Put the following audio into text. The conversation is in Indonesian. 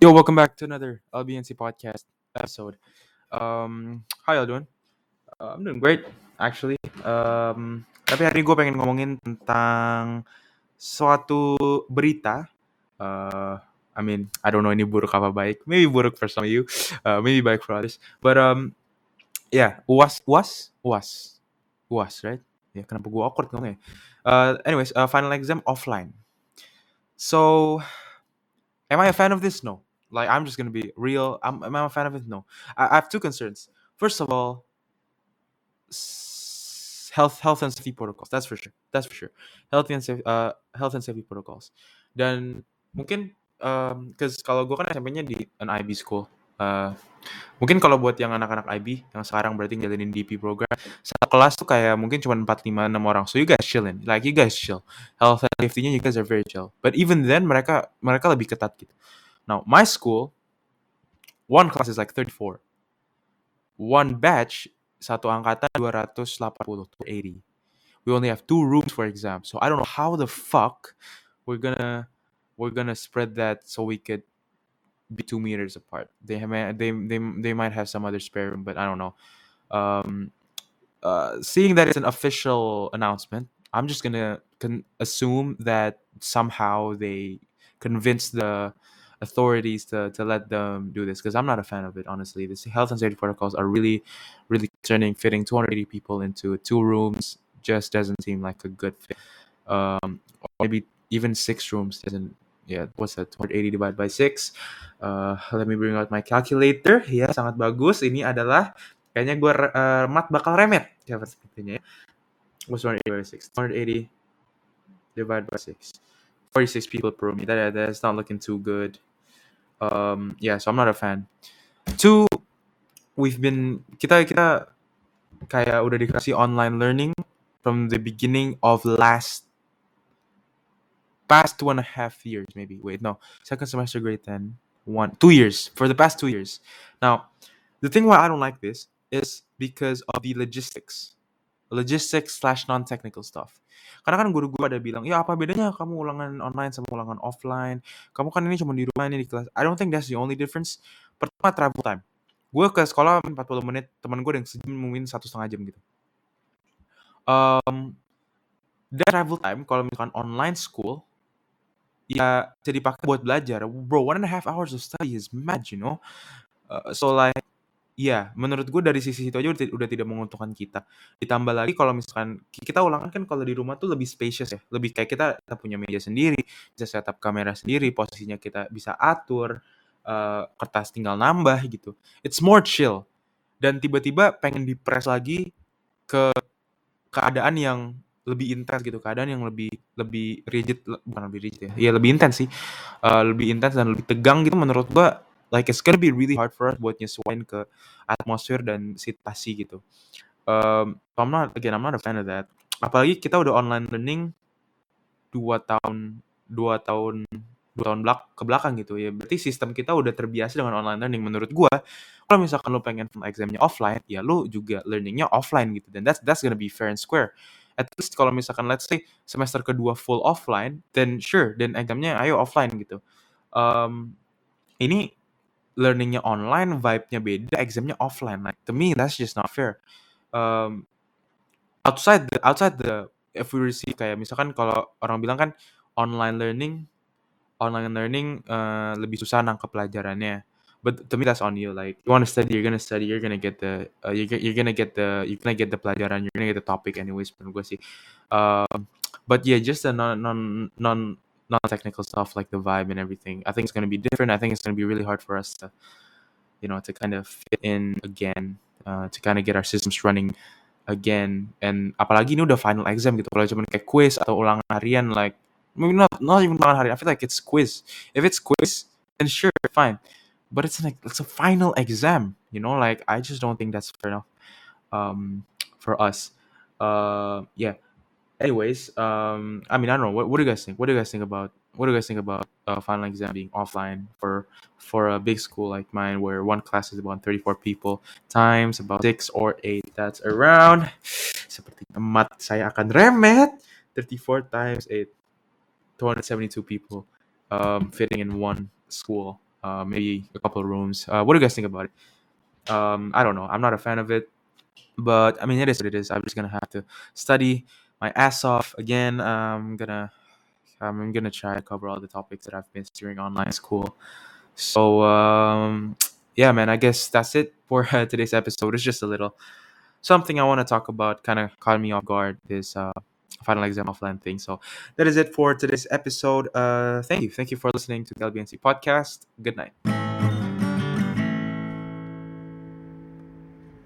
Yo, welcome back to another LBNC podcast episode. Um, how y'all doing? Uh, I'm doing great, actually. Um, tapi hari ini gue pengen ngomongin tentang suatu berita. Uh, I mean, I don't know ini buruk apa baik. Maybe buruk for some of you, uh, maybe baik for others. But um, yeah, uas, uas, uas, uas, right? Ya, kenapa gue awkward ngomongnya? Uh, anyways, uh, final exam offline. So, am I a fan of this? No. Like, I'm just gonna be real. I'm, am I a fan of it? No. I, I have two concerns. First of all, health, health and safety protocols. That's for sure. That's for sure. Health and safety, uh, health and safety protocols. Dan mungkin, um, cause kalau gue kan SMP-nya di an IB school. Uh, mungkin kalau buat yang anak-anak IB yang sekarang berarti ngejalanin DP program, satu kelas tuh kayak mungkin cuma 4, 5, 6 orang. So you guys chillin. Like you guys chill. Health and safety-nya you guys are very chill. But even then mereka mereka lebih ketat gitu. Now, my school, one class is like 34. One batch, satu angkatan 280 to 80. We only have two rooms for exams. So I don't know how the fuck we're gonna we're gonna spread that so we could be two meters apart. They have, they they they might have some other spare room, but I don't know. Um, uh, seeing that it's an official announcement, I'm just gonna con- assume that somehow they convinced the authorities to, to let them do this because I'm not a fan of it honestly. The health and safety protocols are really, really concerning. Fitting 280 people into two rooms just doesn't seem like a good fit. Um, maybe even six rooms doesn't. Yeah, what's that? 280 divided by six. Uh, let me bring out my calculator. Ya, sangat bagus. Ini adalah kayaknya gue uh, mat bakal remet ya sepertinya ya. What's 280 divided by six? 280 divided by six. 46 people per room. That, that's not looking too good. Um, yeah, so I'm not a fan. Two, we've been kita kita kayak udah dikasih online learning from the beginning of last past two and a half years maybe. Wait, no, second semester grade 10, one two years for the past two years. Now, the thing why I don't like this is because of the logistics, logistics slash non technical stuff. Karena kan guru gue ada bilang, ya apa bedanya kamu ulangan online sama ulangan offline? Kamu kan ini cuma di rumah ini di kelas. I don't think that's the only difference. Pertama travel time. Gue ke sekolah 40 menit, teman gue yang sejam mungkin satu setengah jam gitu. Um, dan travel time kalau misalkan online school ya bisa dipakai buat belajar. Bro, one and a half hours of study is mad, you know. Uh, so like Iya, menurut gue dari sisi itu aja udah, udah tidak menguntungkan kita. Ditambah lagi kalau misalkan kita ulangan kan kalau di rumah tuh lebih spacious ya, lebih kayak kita, kita punya meja sendiri, bisa setup kamera sendiri, posisinya kita bisa atur, uh, kertas tinggal nambah gitu. It's more chill. Dan tiba-tiba pengen dipres lagi ke keadaan yang lebih intens gitu, keadaan yang lebih lebih rigid, bukan lebih rigid ya, ya lebih intens sih, uh, lebih intens dan lebih tegang gitu menurut gue like it's gonna be really hard for us buat nyesuaiin ke atmosfer dan situasi gitu. Um, I'm not again I'm not a fan of that. Apalagi kita udah online learning dua tahun dua tahun dua tahun belak ke belakang gitu ya. Berarti sistem kita udah terbiasa dengan online learning menurut gua. Kalau misalkan lo pengen examnya offline, ya lo juga learningnya offline gitu. Dan that's that's gonna be fair and square. At least kalau misalkan let's say semester kedua full offline, then sure, dan examnya ayo offline gitu. Um, ini learningnya online, vibe-nya beda, examnya offline. Like to me, that's just not fair. Um, outside the outside the if we receive kayak misalkan kalau orang bilang kan online learning, online learning uh, lebih susah nangkep pelajarannya. But to me that's on you. Like you want to study, you're gonna study, you're gonna get the uh, you're, gonna get the you're gonna get the pelajaran, you're gonna get the topic anyways. Menurut gue sih. Um, but yeah, just the non non non non-technical stuff like the vibe and everything. I think it's going to be different. I think it's going to be really hard for us to, you know, to kind of fit in again, uh, to kind of get our systems running again. And apalagi ini udah final exam gitu. Kalau cuma kayak quiz atau ulangan harian, like maybe not not even ulangan harian. I feel like it's quiz. If it's quiz, then sure, fine. But it's like it's a final exam, you know. Like I just don't think that's fair enough um, for us. Uh, yeah anyways, um, I mean, I don't know. What, what do you guys think? What do you guys think about what do you guys think about uh, final exam being offline for for a big school like mine, where one class is about thirty four people times about six or eight? That's around. Seperti mat saya akan remet. Thirty four times eight. 272 people um, fitting in one school. uh, maybe a couple of rooms. Uh, what do you guys think about it? Um, I don't know. I'm not a fan of it, but I mean, it is what it is. I'm just gonna have to study my ass off again. I'm gonna I'm gonna try to cover all the topics that I've missed during online school. So um, yeah, man. I guess that's it for uh, today's episode. It's just a little something I want to talk about. Kind of caught me off guard. This uh, final exam offline thing. So that is it for today's episode. Uh, thank you, thank you for listening to the LBNC podcast. Good night.